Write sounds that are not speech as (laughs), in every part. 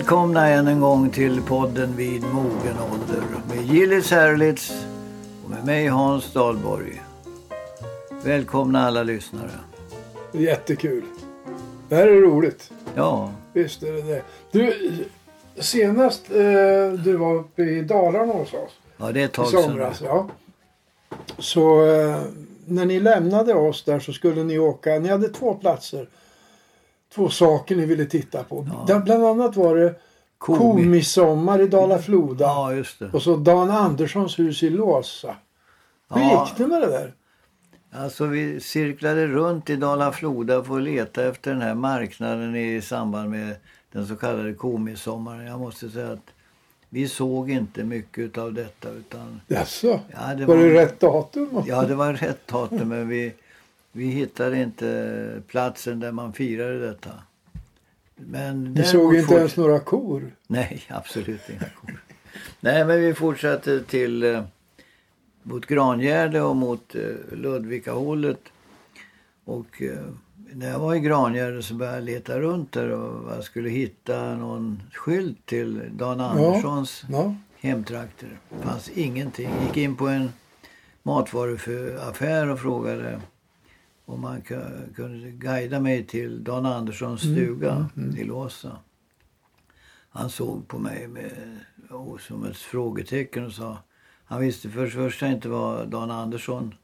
Välkomna än en gång till podden Vid mogen ålder med Gillis Herlitz och med mig Hans Dahlborg. Välkomna alla lyssnare. Jättekul. Det här är roligt. Ja, Visst är det det. Du, senast eh, du var uppe i Dalarna hos oss. ja det är ett I tag sedan. somras, ja. Så eh, när ni lämnade oss där så skulle ni åka. Ni hade två platser. Två saker ni ville titta på. Där, bland annat var det Komi- Komissommar i Dala-Floda. Ja, just det. Och så Dan Anderssons hus i Låsa. Hur Ja. gick det med det där? Alltså vi cirklade runt i Dala-Floda för att leta efter den här marknaden i samband med den så kallade komissommaren. Jag måste säga att vi såg inte mycket av detta utan Jaså? Ja, det var var- det rätt datum? Ja, det var rätt datum men vi, vi hittade inte platsen där man firade detta. Men Ni såg inte ens några kor? Nej, (laughs) absolut inga kor. Nej, men vi fortsatte till eh, mot Grangärde och mot eh, Ludvikahållet. Och eh, när jag var i Grangärde så började jag leta runt där och jag skulle hitta någon skylt till Dan Anderssons Ja. hemtrakter. Det fanns ingenting. Gick in på en matvaruaffär och frågade om man ku- kunde guida mig till Dan Anderssons stuga i Låsa. Han såg på mig med, och som ett frågetecken och sa han visste för det första inte vad Dan Andersson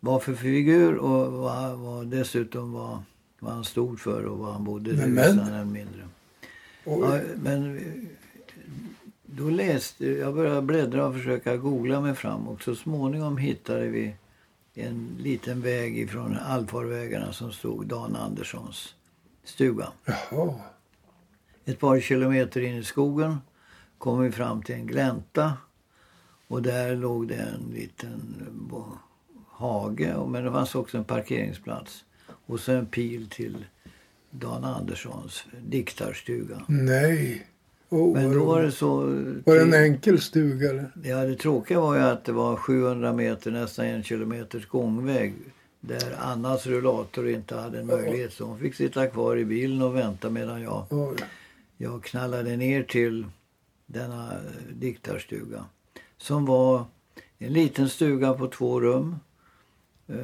var för figur och vad, vad dessutom var, vad han stod för och vad han bodde Men- än mindre. Oj. Ja, men då läste jag började bläddra och försöka googla mig fram och så småningom hittade vi en liten väg ifrån allfarvägarna som stod Dan Anderssons stuga. Jaha. Ett par kilometer in i skogen kom vi fram till en glänta och där låg det en liten hage och- men det fanns också en parkeringsplats och så en pil till Dan Anderssons diktarstuga. Nej. Oh, Men då var det så... Var det en enkel stuga eller? Ja, det tråkiga var ju att det var 700 meter, nästan en kilometers gångväg där Annas rullator inte hade en möjlighet. Så hon fick sitta kvar i bilen och vänta medan jag, jag knallade ner till denna eh, diktarstuga. Som var en liten stuga på två rum. Eh,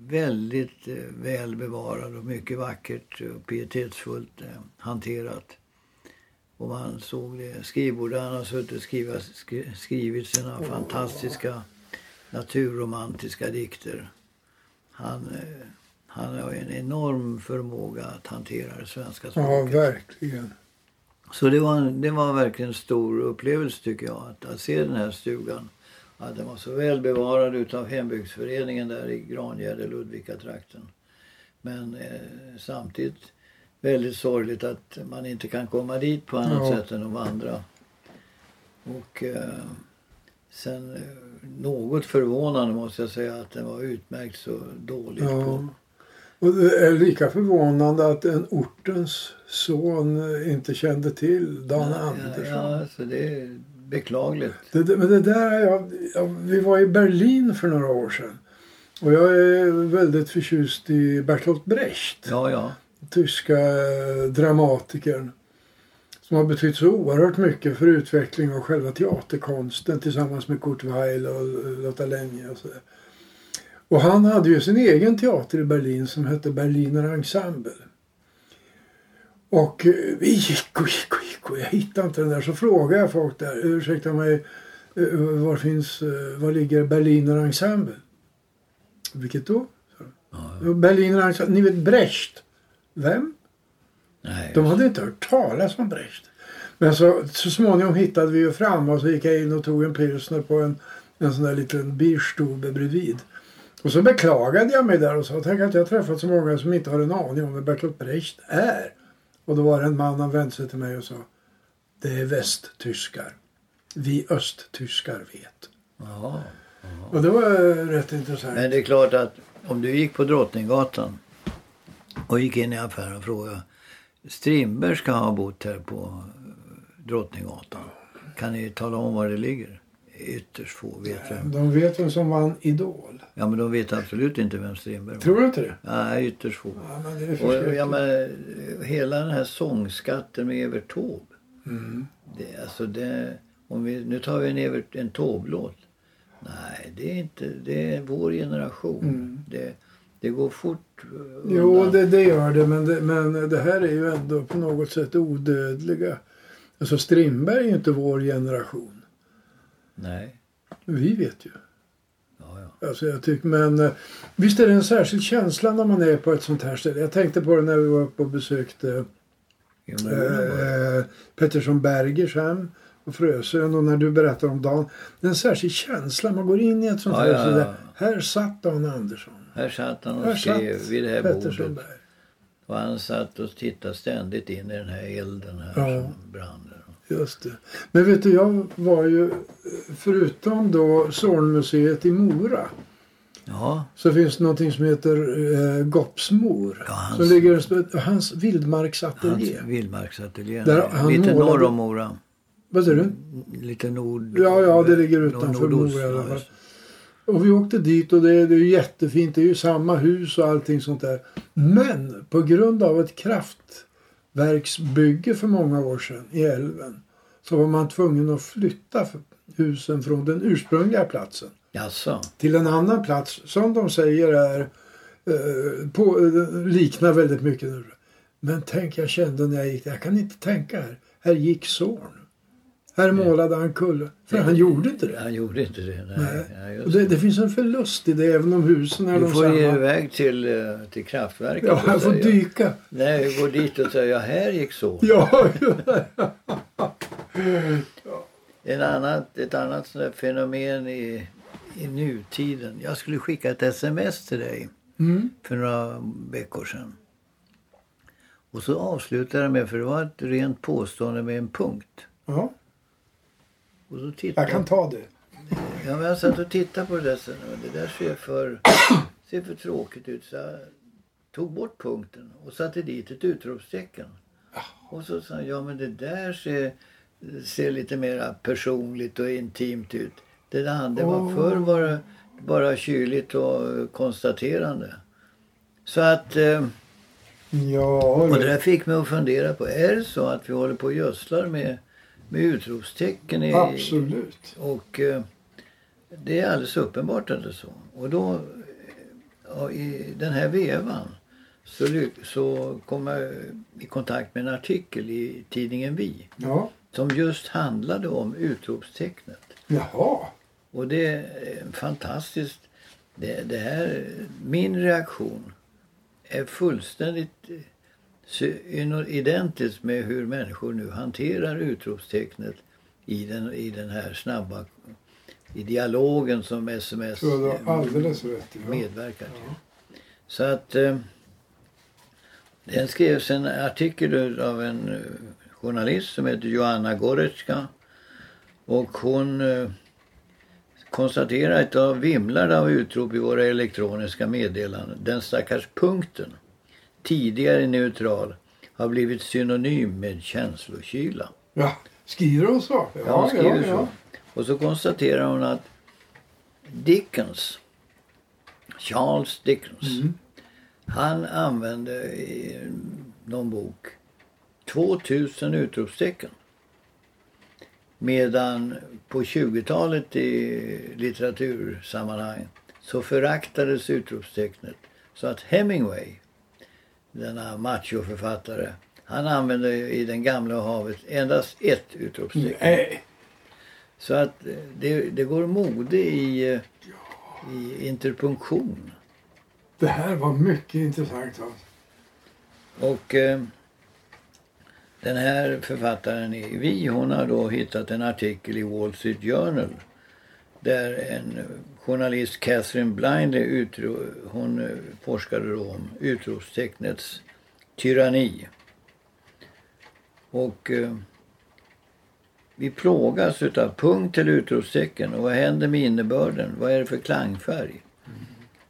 väldigt eh, väl bevarad och mycket vackert och pietetsfullt eh, hanterat. Och man såg det skrivbord där han har suttit och skriva, skri, skrivit sina fantastiska naturromantiska dikter. Han, eh, han har en enorm förmåga att hantera det svenska Ja, språket. verkligen. Så det var, det var verkligen en stor upplevelse tycker jag att, att se den här stugan. Att den var så väl bevarad utav hembygdsföreningen där i Grangärde, Ludvika-trakten. Men eh, samtidigt väldigt sorgligt att man inte kan komma dit på annat Ja. sätt än att vandra. Och eh, sen eh, något förvånande måste jag säga att den var utmärkt så dåligt Ja. på. Och det är lika förvånande att en ortens son inte kände till Dan Andersson. Ja, så det är beklagligt. Det, det- men det där, är jag, jag, vi var i Berlin för några år sedan. Och jag är väldigt förtjust i Bertolt Brecht. Ja, ja. Tyska eh, dramatikern som har betytt så oerhört mycket för utveckling av själva teaterkonsten tillsammans med Kurt Weill och Lotta Länge och. Och han hade ju sin egen teater i Berlin som hette Berliner Ensemble. Och eh, vi gick och gick och gick och jag hittade inte den där. Så frågade jag folk där, ursäkta mig, eh, var finns, var ligger Berliner Ensemble? Vilket då? ja. Berliner Ensemble, ni vet Brecht. Vem? Nej, De hade inte hört talas om Brecht. Men så, så småningom hittade vi ju fram och så gick jag in och tog en pilsner på en, en sån där liten bierstube bredvid. Och så beklagade jag mig där och sa tänk att jag har träffat så många som inte har en aning om vem Bertolt Brecht är. Och då var det en man han vände sig till mig och sa Det är västtyskar. Vi östtyskar vet. Jaha. Och det var eh, rätt intressant. Men det är klart att om du gick på Drottninggatan och gick in i affären och frågade Strindberg ska ha bott här på eh, Drottninggatan. Kan ni tala om var det ligger? ytterst få vet vem. De vet vem som vann Idol. Ja, men de vet absolut inte vem Strindberg var. Tror du inte det? Nej, ytterst få. Ja, men det är Och, ja, men, hela den här sångskatten med Evert Taube. Mm. Det, alltså det, om vi, nu tar vi en, Evert, en Taube-låt. Nej, det är inte... Det är vår generation. Mm. Det, det går fort eh, undan. Jo, det, det gör det men, det. men det här är ju ändå på något sätt odödliga. Alltså Strindberg är ju inte vår generation. Nej. Vi vet ju. Alltså jag tycker, men eh, visst är det en särskild känsla när man är på ett sånt här ställe. Jag tänkte på det när vi var uppe och besökte eh, Pettersson Bergers hem på Frösön och när du berättar om Dan. Det är en särskild känsla. Man går in i ett sånt Ja, här. ja, ja. där, här satt Dan Andersson. Här satt han och Här skrev vid det här Pettersson bordet. Berg. Och han satt och tittade ständigt in i den här elden här Ja. som brann. där. Just det. Men vet du, jag var ju förutom då Zornmuseet i Mora Ja, så finns det någonting som heter eh, Gopsmor. Ja, hans- Som ligger hans hans vildmarksateljé. vildmarksateljé. Där han Lite målade- norr om Mora. Vad säger du? Lite nord... Ja, ja, det ligger utanför Mora i alla fall. Och vi åkte dit och det, det är jättefint. Det är ju samma hus och allting sånt där. Men på grund av ett kraftverksbygge för många år sedan i älven så var man tvungen att flytta husen från den ursprungliga platsen Jaså? till en annan plats som de säger är eh, på, eh, liknar väldigt mycket nu. Men tänk jag kände när jag gick där, jag kan inte tänka här. Här gick Zorn. Här målade han kulle. För han gjorde inte det. Han gjorde inte det. Nej. Nej. Ja, det, det finns en förlust i det även om husen är Du de får ge samma. iväg till, eh, till kraftverket Ja, jag får säga- dyka. Nej, gå dit och säga här gick så. Ja, ja. En annat, ett annat fenomen i, i nutiden. Jag skulle skicka ett sms till dig Mm. för några veckor sedan. Och så avslutade jag med, för det var ett rent påstående med en punkt. ja, Och så tittade jag kan ta det. Ja, men jag satt och tittade på det där sen och det där ser för, ser för tråkigt ut. Så jag tog bort punkten och satte dit ett utropstecken. Och så sa jag, ja men det där ser, ser lite mer personligt och intimt ut. Det där det var Åh. förr bara, bara kyligt och konstaterande. Så att, eh, Ja, och det det. där fick mig att fundera på, är det så att vi håller på och gödslar med, med utropstecken i, absolut. och eh, det är alldeles uppenbart att det är så. Och då, ja, i den här vevan så, så kom jag i kontakt med en artikel i tidningen Vi Ja, som just handlade om utropstecknet. jaha. Och det är fantastiskt. Det, det här, min reaktion är fullständigt identiskt med hur människor nu hanterar utropstecknet i den, i den här snabba i dialogen som sms medverkar till. Så att eh, det skrevs en artikel av en eh, journalist som heter Joanna Goretzka. Och hon eh, konstaterar att det vimlar av utrop i våra elektroniska meddelanden. Den stackars punkten, tidigare neutral, har blivit synonym med känslokyla. Ja, skriver hon så? Ja, Ja, hon skriver ja, ja. så. Och så konstaterar hon att Dickens, Charles Dickens, Mm. han använde i någon bok 2000 utropstecken. Medan på 20-talet i litteratursammanhang så föraktades utropstecknet. Så att Hemingway, denna machoförfattare, han använde i Den gamla havet endast ett utropstecken. Nej. Så att eh, det, det går mode i, eh, i interpunktion. Det här var mycket intressant. Alltså. Och eh, den här författaren Vi, hon har då hittat en artikel i Wall Street Journal där en journalist, Catherine Blindley, utro, hon eh, forskade då om utropstecknets tyranni. Och eh, vi plågas utav punkt eller utropstecken och vad händer med innebörden? Vad är det för klangfärg?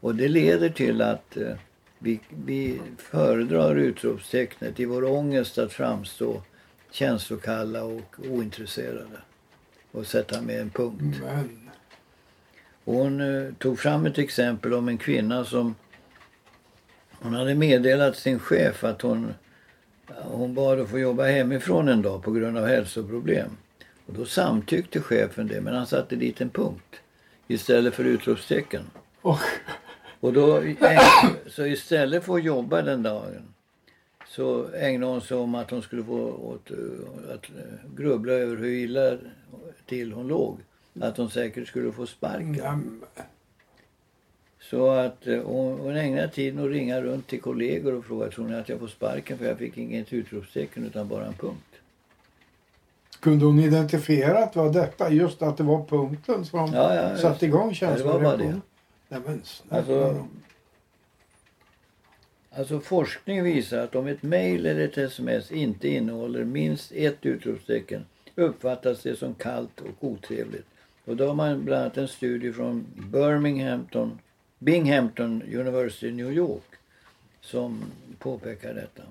Och det leder till att eh, vi, vi föredrar utropstecknet i vår ångest att framstå känslokalla och ointresserade. och sätta med en punkt. Men, Och hon eh, tog fram ett exempel om en kvinna som hon hade meddelat sin chef att hon, hon bad att få jobba hemifrån en dag på grund av hälsoproblem. Och då samtyckte chefen det, men han satte dit en punkt istället för utropstecken. och, Och då, så istället för att jobba den dagen så ägnade hon sig om att hon skulle få åt, eh, att eh, grubbla över hur illa till hon låg. Att hon säkert skulle få sparken. Så att eh, hon, hon ägnade tiden att ringa runt till kollegor och fråga tror ni att jag får sparken för jag fick inget utropstecken utan bara en punkt. kunde hon identifiera att det var detta? Just att det var punkten som Ja, ja, just. satte igång Ja, det? Nej men Alltså, alltså forskning visar att om ett mejl eller ett sms inte innehåller minst ett utropstecken uppfattas det som kallt och otrevligt. Och då har man bland annat en studie från Birminghampton, Binghamton University i New York som påpekar detta.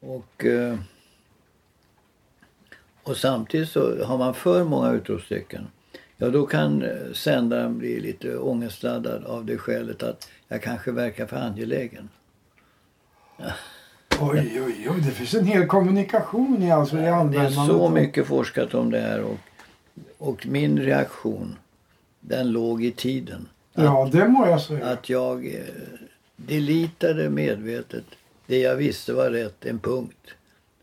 Och, eh, och samtidigt så har man för många utropstecken Ja, då kan eh, sändaren bli lite ångestladdad av det skälet att jag kanske verkar för angelägen. (laughs) Oj, oj, oj. Det finns en hel kommunikation i alltså i Det är användandet. så mycket forskat om det här och, och min reaktion den låg i tiden. Ja, det må jag säga. Att jag eh, deletade medvetet det jag visste var rätt, en punkt.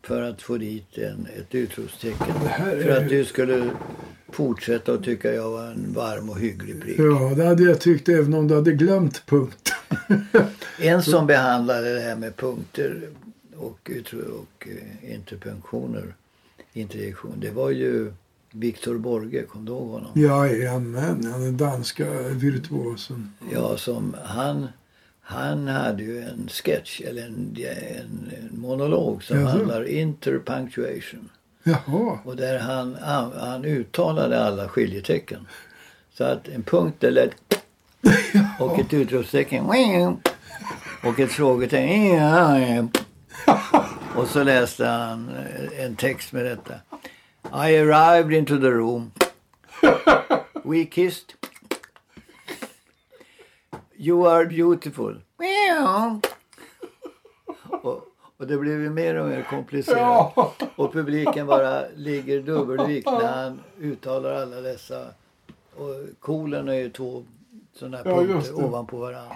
För att få dit en, ett utropstecken. Är För att du skulle fortsätta att tycka jag var en varm och hygglig prick. Ja, det hade jag tyckt även om du hade glömt punkt. (laughs) En som behandlade det här med punkter och, utro- och eh, interpunktioner, interjektion, det var ju Viktor Borge, kom du ihåg honom? Jajamän, ja, den danska virtuosen. Ja, som han, han hade ju en sketch, eller en, en, en monolog som Jaså? handlar interpunctuation. Jaha. Och där han, han, han uttalade alla skiljetecken. Så att en punkt det lät (laughs) och ett utropstecken och ett frågetecken (laughs) och så läste han en text med detta. I arrived into the room. We kissed. You are beautiful. Och, och det blev ju mer och mer komplicerat. Och publiken bara ligger dubbelvikt när han uttalar alla dessa. Och kolen är ju två sådana här Ja, punkter ovanpå varandra.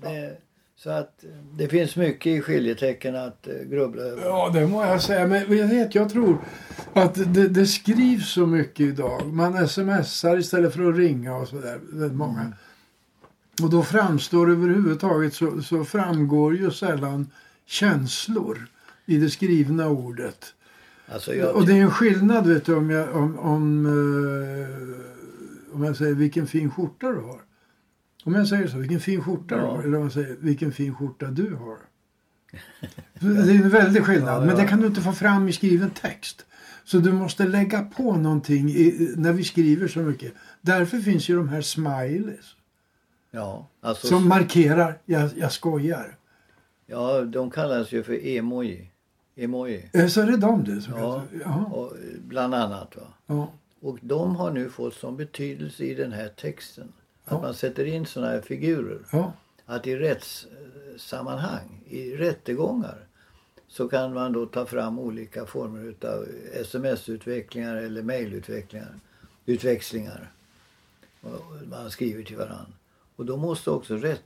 Det, så att det finns mycket i skiljetecken att eh, grubbla över. Ja, det må jag säga. Men jag vet, jag tror att det, det skrivs så mycket idag. Man smsar istället för att ringa och sådär. Väldigt många. Och då framstår överhuvudtaget så, så framgår ju sällan känslor i det skrivna ordet. Alltså jag, Och det är en skillnad vet du om jag, om, om, eh, om jag säger vilken fin skjorta du har. Om jag säger så, vilken fin skjorta du Ja. har. Eller om jag säger vilken fin skjorta du har. (laughs) Det är en väldig skillnad. Ja, Men ja. det kan du inte få fram i skriven text. Så du måste lägga på någonting i, när vi skriver så mycket. Därför finns ju de här smileys. ja, alltså, Som markerar, jag, jag skojar. ja, de kallas ju för emoji. Emoji. Eh, Så är det de det? Som Ja, och, bland annat. Va? Ja. Och de har nu fått som betydelse i den här texten. Att Ja. man sätter in såna här figurer. Ja. Att i rättssammanhang, i rättegångar så kan man då ta fram olika former utav sms-utvecklingar eller mejlutvecklingar. Utväxlingar. Och Man skriver till varandra. Och då måste också rätt,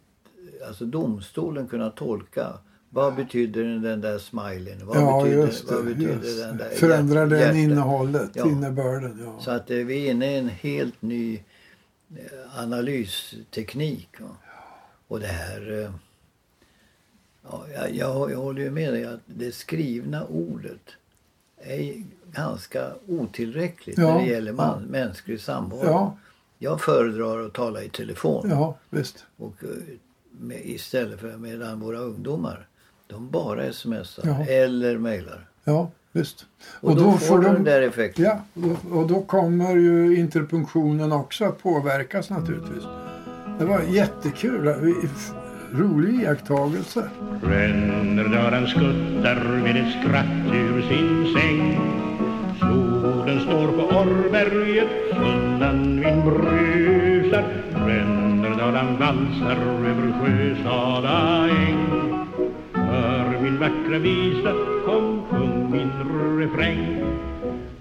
alltså domstolen kunna tolka vad betyder den där smileyn? Vad ja, betyder, just det. vad betyder just den där Förändrar den hjärtat? innehållet, Ja. innebörden? Ja. Så att eh, vi är inne i en helt ny analysteknik. va. Och det här... eh, Ja, jag, jag, jag håller ju med dig att det skrivna ordet är ganska otillräckligt Ja, när det gäller man, ja. mänsklig samvaro. Ja, Jag föredrar att tala i telefon ja, visst. och, eh, med, istället för medan våra ungdomar de bara smsar eller mejlar. Ja, visst. Och, då, får du den där effekten. Ja, och då, och då kommer ju interpunktionen också att påverkas naturligtvis. Det var jättekul. Rolig iakttagelse. Rännerdörren skuttar med ett skratt ur sin säng. Slå berget Sundan vind brusar Ränderdalan valsar över Sjösala äng min vackra visa, kom sjung min refräng.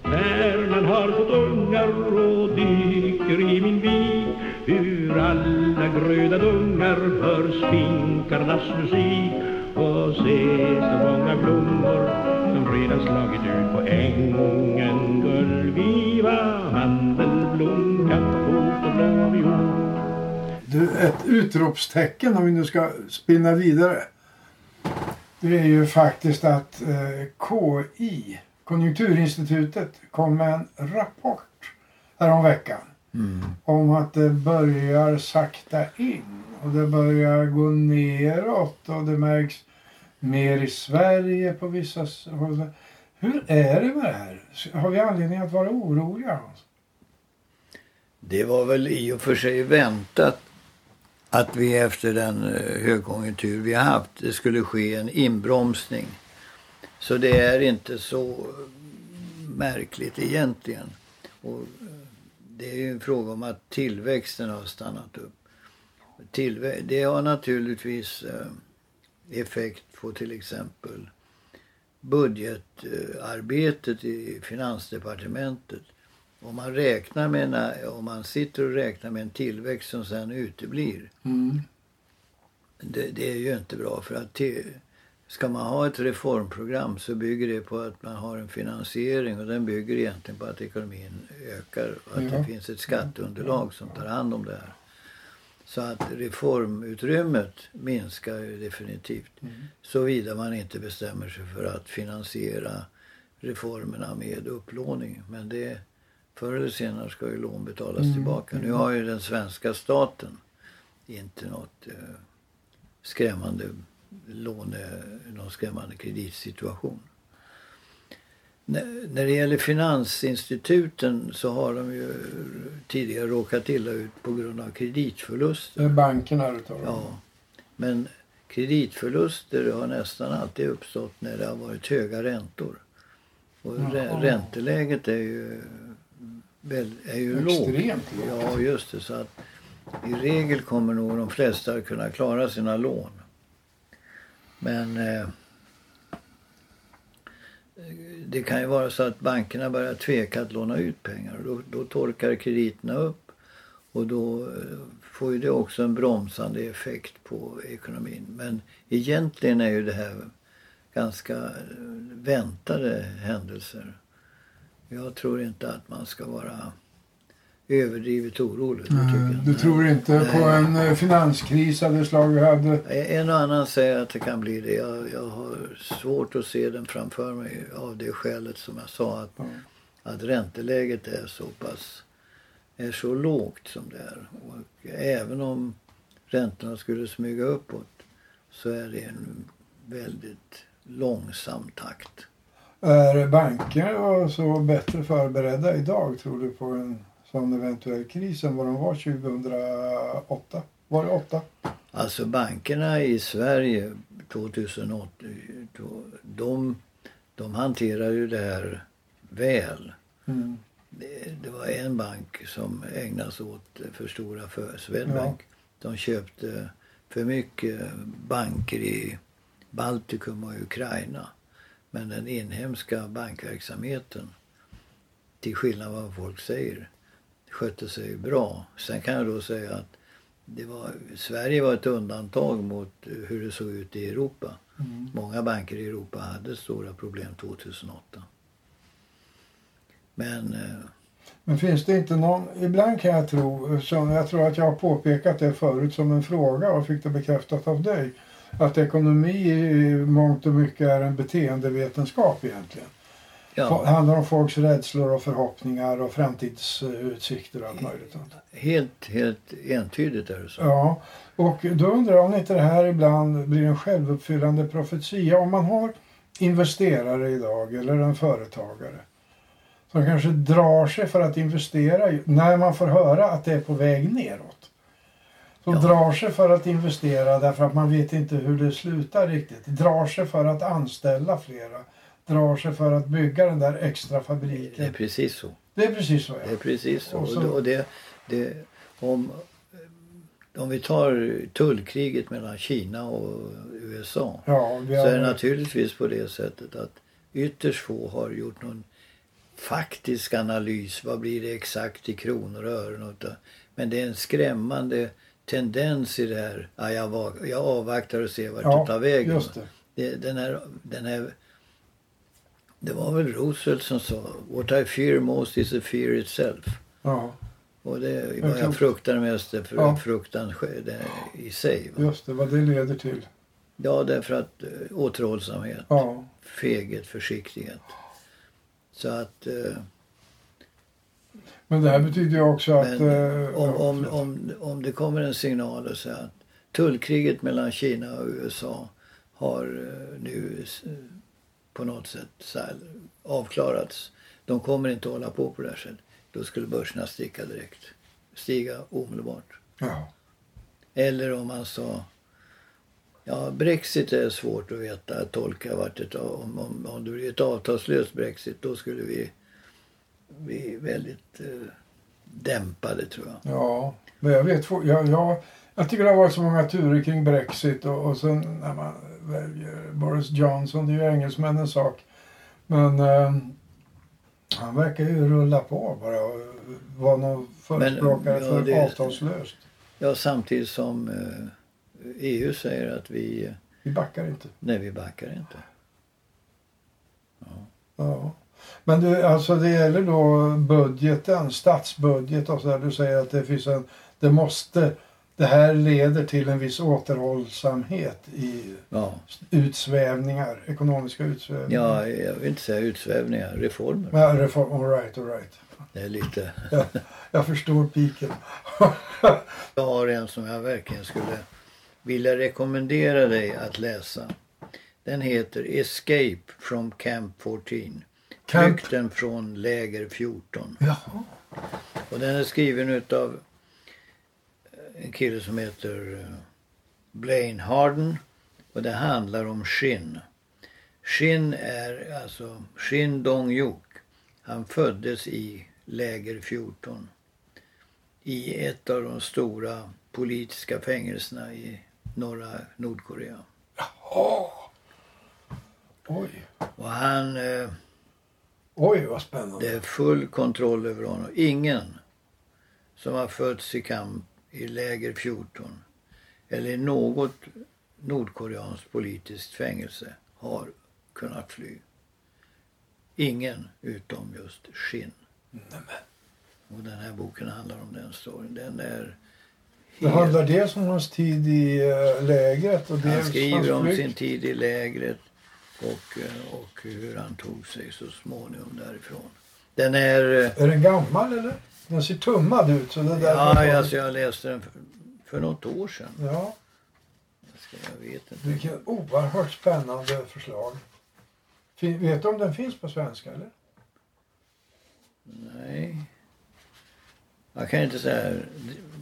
Färnan har fått ungar och dyker i min vik Ur alla gröda dungar för sfinkarnas musik. Och se så många blommor som redan slagit ut på ängen. Gullviva, mandelblom, kattfot och blå Du, ett utropstecken om vi nu ska spinna vidare. Det är ju faktiskt att eh, KI, Konjunkturinstitutet, kom med en rapport häromveckan Mm. om att det börjar sakta in och det börjar gå neråt och det märks mer i Sverige på vissa håll. Hur är det med det här? Har vi anledning att vara oroliga? Det var väl i och för sig väntat att vi efter den eh, högkonjunktur vi har haft, det skulle ske en inbromsning. Så det är inte så märkligt egentligen. Och eh, det är ju en fråga om att tillväxten har stannat upp. Tillvä- det har naturligtvis eh, effekt på till exempel budgetarbetet i finansdepartementet. Om man räknar med en, om man sitter och räknar med en tillväxt som sen uteblir. Det, det är ju inte bra för att te, ska man ha ett reformprogram så bygger det på att man har en finansiering och den bygger egentligen på att ekonomin ökar och att Ja. det finns ett skatteunderlag som tar hand om det här. Så att reformutrymmet minskar definitivt. Såvida man inte bestämmer sig för att finansiera reformerna med upplåning. Men det, förr eller senare ska ju lån betalas tillbaka. Nu har ju den svenska staten inte något eh, skrämmande låne, någon skrämmande kreditsituation. När, när det gäller finansinstituten så har de ju tidigare råkat illa ut på grund av kreditförluster. Det är bankerna du talar om. Ja, men kreditförluster har nästan alltid uppstått när det har varit höga räntor. Och Jaha. ränteläget är ju, väl, är ju lågt. Ja, just det. Så att i regel kommer nog de flesta att kunna klara sina lån. Men eh, det kan ju vara så att bankerna börjar tveka att låna ut pengar. Då, då torkar krediterna upp och då eh, får ju det också en bromsande effekt på ekonomin. Men egentligen är ju det här ganska eh, väntade händelser. Jag tror inte att man ska vara överdrivet orolig. Nej. Du tror inte på Nej. en eh, finanskris av det slag vi hade? En och annan säger att det kan bli det. Jag, jag har svårt att se den framför mig av det skälet som jag sa att, Ja. att ränteläget är så pass är så lågt som det är. Och även om räntorna skulle smyga uppåt så är det en väldigt långsam takt. Är banker så bättre förberedda idag tror du på en sån eventuell kris än vad de var 2008? Var det 8? Alltså bankerna i Sverige 2008, då- de, de hanterar ju det här väl. Mm. Det, det var en bank som ägnade sig åt för stora för Swedbank. De köpte för mycket banker i Baltikum och Ukraina. Men den inhemska bankverksamheten, till skillnad vad folk säger, skötte sig bra. Sen kan jag då säga att var, Sverige var ett undantag mot hur det såg ut i Europa. Mm. Många banker i Europa hade stora problem 2008. Men eh, Men finns det inte någon, ibland kan jag tro, som jag tror att jag har påpekat det förut som en fråga och fick det bekräftat av dig, att ekonomi i mångt och mycket är en beteendevetenskap egentligen. Det ja, handlar om folks rädslor och förhoppningar och framtidsutsikter och allt möjligt. helt, helt entydigt är det så. Ja, och då undrar jag om inte det här ibland blir en självuppfyllande profetia. Om man har investerare idag eller en företagare som kanske drar sig för att investera när man får höra att det är på väg neråt. Som Ja. drar sig för att investera därför att man vet inte hur det slutar riktigt. Drar sig för att anställa flera. Drar sig för att bygga den där extra Det är fabriken. precis så. Det är precis så Det är ja. precis så. Och så- och det, det, om, om vi tar tullkriget mellan Kina och USA Ja, vi så är det har, naturligtvis på det sättet att ytterst få har gjort någon faktisk analys. Vad blir det exakt i kronor och ören? Men det är en skrämmande tendens i det här. Ja, jag, jag avvaktar och ser vart Ja, det tar vägen. just det. Det, den här, den här, det var väl Roosevelt som sa What I fear most is a fear itself. ja, Och det, Ja, vad jag fruktar mest är för Ja. fruktan det, i sig. Va? just det. Vad det leder till. Ja, därför att eh, återhållsamhet, Ja, feghet, försiktighet. Så att eh, men det här betyder ju också att... men, eh, om, om, om, om det kommer en signal och säger att tullkriget mellan Kina och USA har eh, nu på något sätt avklarats. De kommer inte att hålla på på det här sättet. Då skulle börserna sticka direkt. Stiga omedelbart. Ja, Eller om man sa Ja, Brexit är svårt att veta, att tolka vart ett, om, om, om det blir ett avtalslöst Brexit då skulle vi bli väldigt eh, dämpade tror jag. ja. Men jag vet... Jag, jag, jag tycker det har varit så många turer kring Brexit och, och sen när man väljer Boris Johnson, det är ju engelsmännens sak. Men eh, han verkar ju rulla på bara och vara någon förespråkare ja, för avtalslöst. Ja, samtidigt som eh, EU säger att vi, Vi backar inte. nej vi backar inte. Ja. Men du, alltså det gäller då budgeten, statsbudget och så där. Du säger att det finns en, det måste, det här leder till en viss återhållsamhet i Ja, utsvävningar, ekonomiska utsvävningar. ja jag vill inte säga utsvävningar, reformer. Ja, reform, all right, all right. Det är lite... Jag förstår piken. (laughs) Jag har en som jag verkligen skulle vilja rekommendera dig att läsa. Den heter Escape from Camp 14. Camp- Flykten från läger 14. Jaha. Och den är skriven utav en kille som heter eh, Blaine Harden. Och det handlar om Shin. Shin är alltså Shin Dong-Juk. Han föddes i läger 14. I ett av de stora politiska fängelserna i norra Nordkorea. Jaha. Oj. Och han... Eh, Oj, vad spännande. Det är full kontroll över honom. Ingen som har fötts i kamp i läger 14 eller i något nordkoreanskt politiskt fängelse har kunnat fly. Ingen utom just Shin. Och den här boken handlar om den storyn. Den är Det handlar dels om hans tid i eh, lägret och dels Han skriver om sin tid i lägret och, eh, och hur han tog sig så småningom därifrån. Den är... eh, Är den gammal eller? Den ser tummad ut. Så det där Ja, alltså jag läste den för, för något år sedan. ja. Jag vet inte. Vilket oerhört spännande förslag. Fin- Vet du om den finns på svenska eller? Nej. Jag kan inte säga.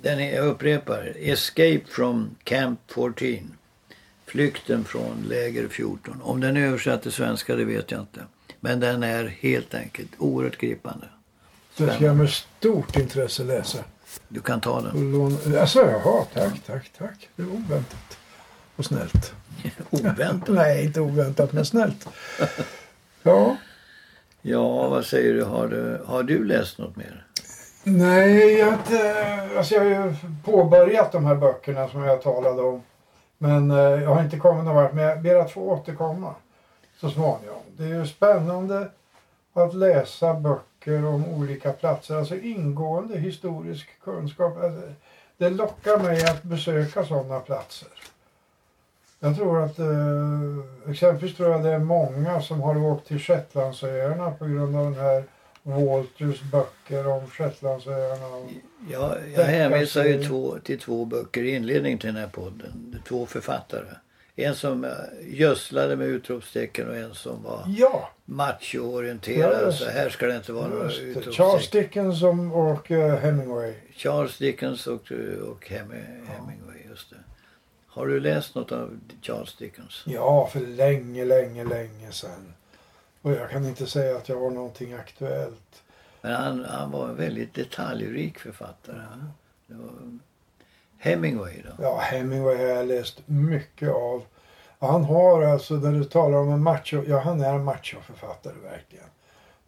Den är, jag upprepar. Escape from Camp 14. Flykten från läger 14. Om den är översatt till svenska det vet jag inte. Men den är helt enkelt oerhört gripande. Den ska jag med stort intresse läsa. Du kan ta den. Alltså, jaha, tack, tack, tack. Det var oväntat. Och snällt. (laughs) Oväntat. Nej, inte oväntat, men snällt. Ja. Ja, vad säger du? Har du, har du läst något mer? Nej, jag inte... Alltså jag har ju påbörjat de här böckerna som jag talade om. Men eh, jag har inte kommit någon vart. Men jag ber att få återkomma så småningom. Det är ju spännande att läsa böcker om olika platser. Alltså ingående historisk kunskap. Alltså, det lockar mig att besöka sådana platser. Jag tror att eh, exempelvis tror jag det är många som har åkt till Shetlandsöarna på grund av den här Walters böcker om Shetlandsöarna. och- Ja, jag hänvisar ju två, till två böcker i inledningen till den här podden. Två författare. En som eh, gödslade med utropstecken och en som var Ja, machoorienterad. Ja, så här ska det inte vara några utropstecken. Charles Dickens och eh, Hemingway. Charles Dickens och, och Hemi- Hemingway. Just det. Har du läst något av Charles Dickens? Ja, för länge, länge, länge sedan. Och jag kan inte säga att jag har någonting aktuellt. Men han, han var en väldigt detaljrik författare. Hemingway då? Ja, Hemingway har jag läst mycket av. Han har alltså, när du talar om en macho, ja han är en machoförfattare verkligen.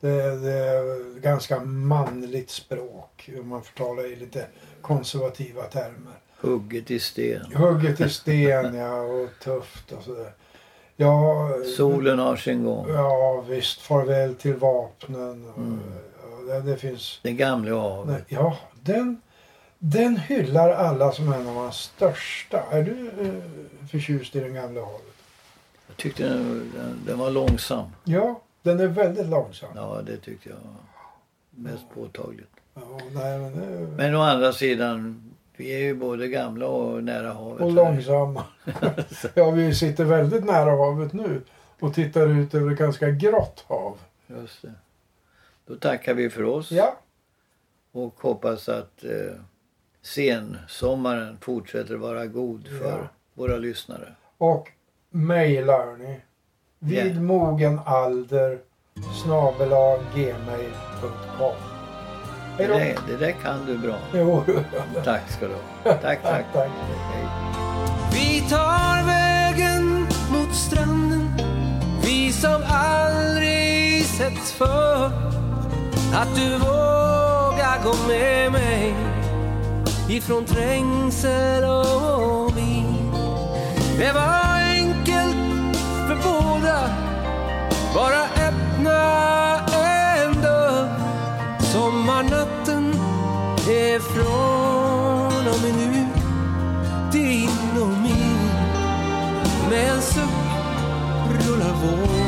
Det, det är ganska manligt språk om man får tala i lite konservativa termer. Hugget i sten. Hugget i sten ja och tufft och sådär. Ja, Solen har sin gång. ja visst, farväl till vapnen. Mm. Det, det finns Den havet. Nej, Ja, den, den hyllar alla som en av hans största. Är du eh, förtjust i den gamla havet? Jag tyckte den, den, den var långsam. Ja, den är väldigt långsam. Ja, det tyckte jag var mest påtagligt. Ja, nej, men det, Men å andra sidan, vi är ju både gamla och nära havet. och långsamma. (laughs) ja, vi sitter väldigt nära havet nu och tittar ut över ett ganska grått hav. Just det. Då tackar vi för oss Ja, och hoppas att eh, sensommaren fortsätter vara god för Ja. våra lyssnare. och mejlar ni. Vid Ja. mogen alder gmail.com. Det Hej då. där, det där kan du bra. Jo, Tack ska du ha. (laughs) Tack, tack. tack. Vi tar vägen mot stranden Vi som aldrig setts för Att du vågar gå med mig Ifrån trängsel och bil Det var enkelt för båda Bara öppna Sommarnatten är från och med nu din och min Med en suck rullar vår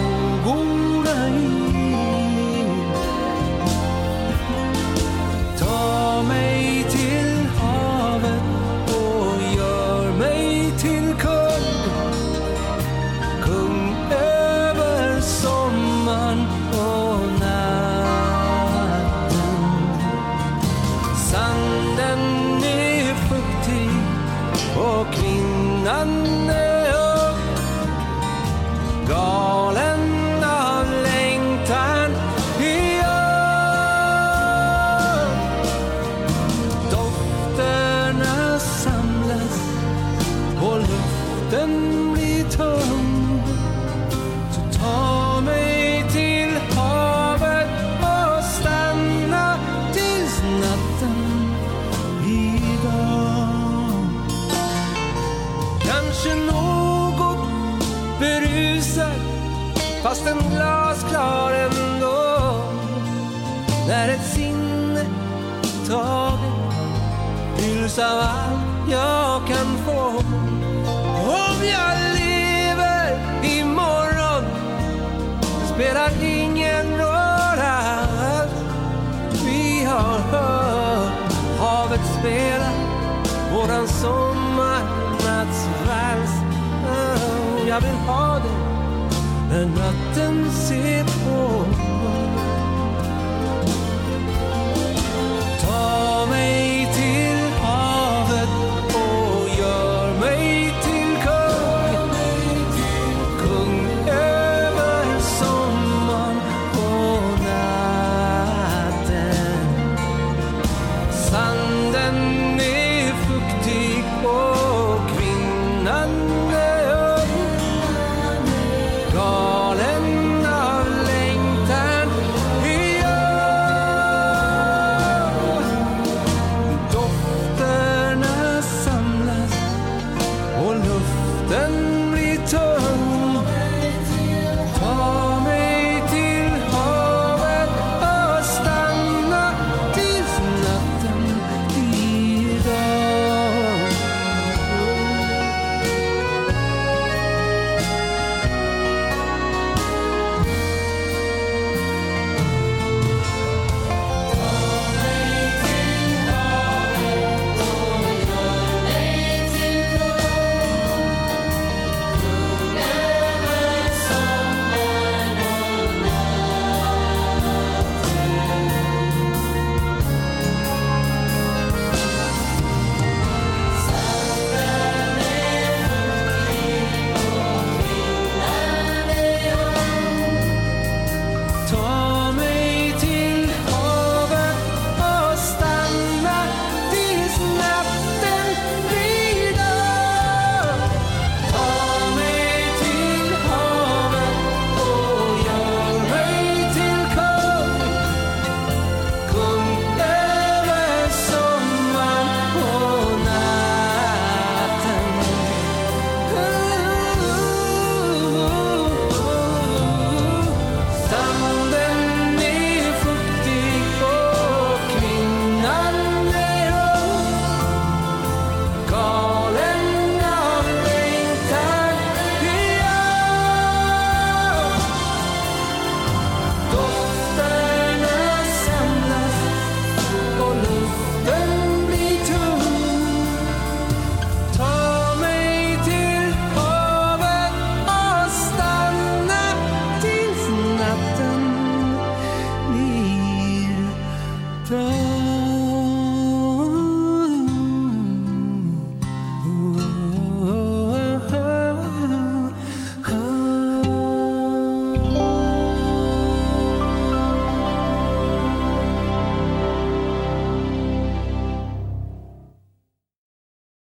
Jag vill ha det. När natten ser på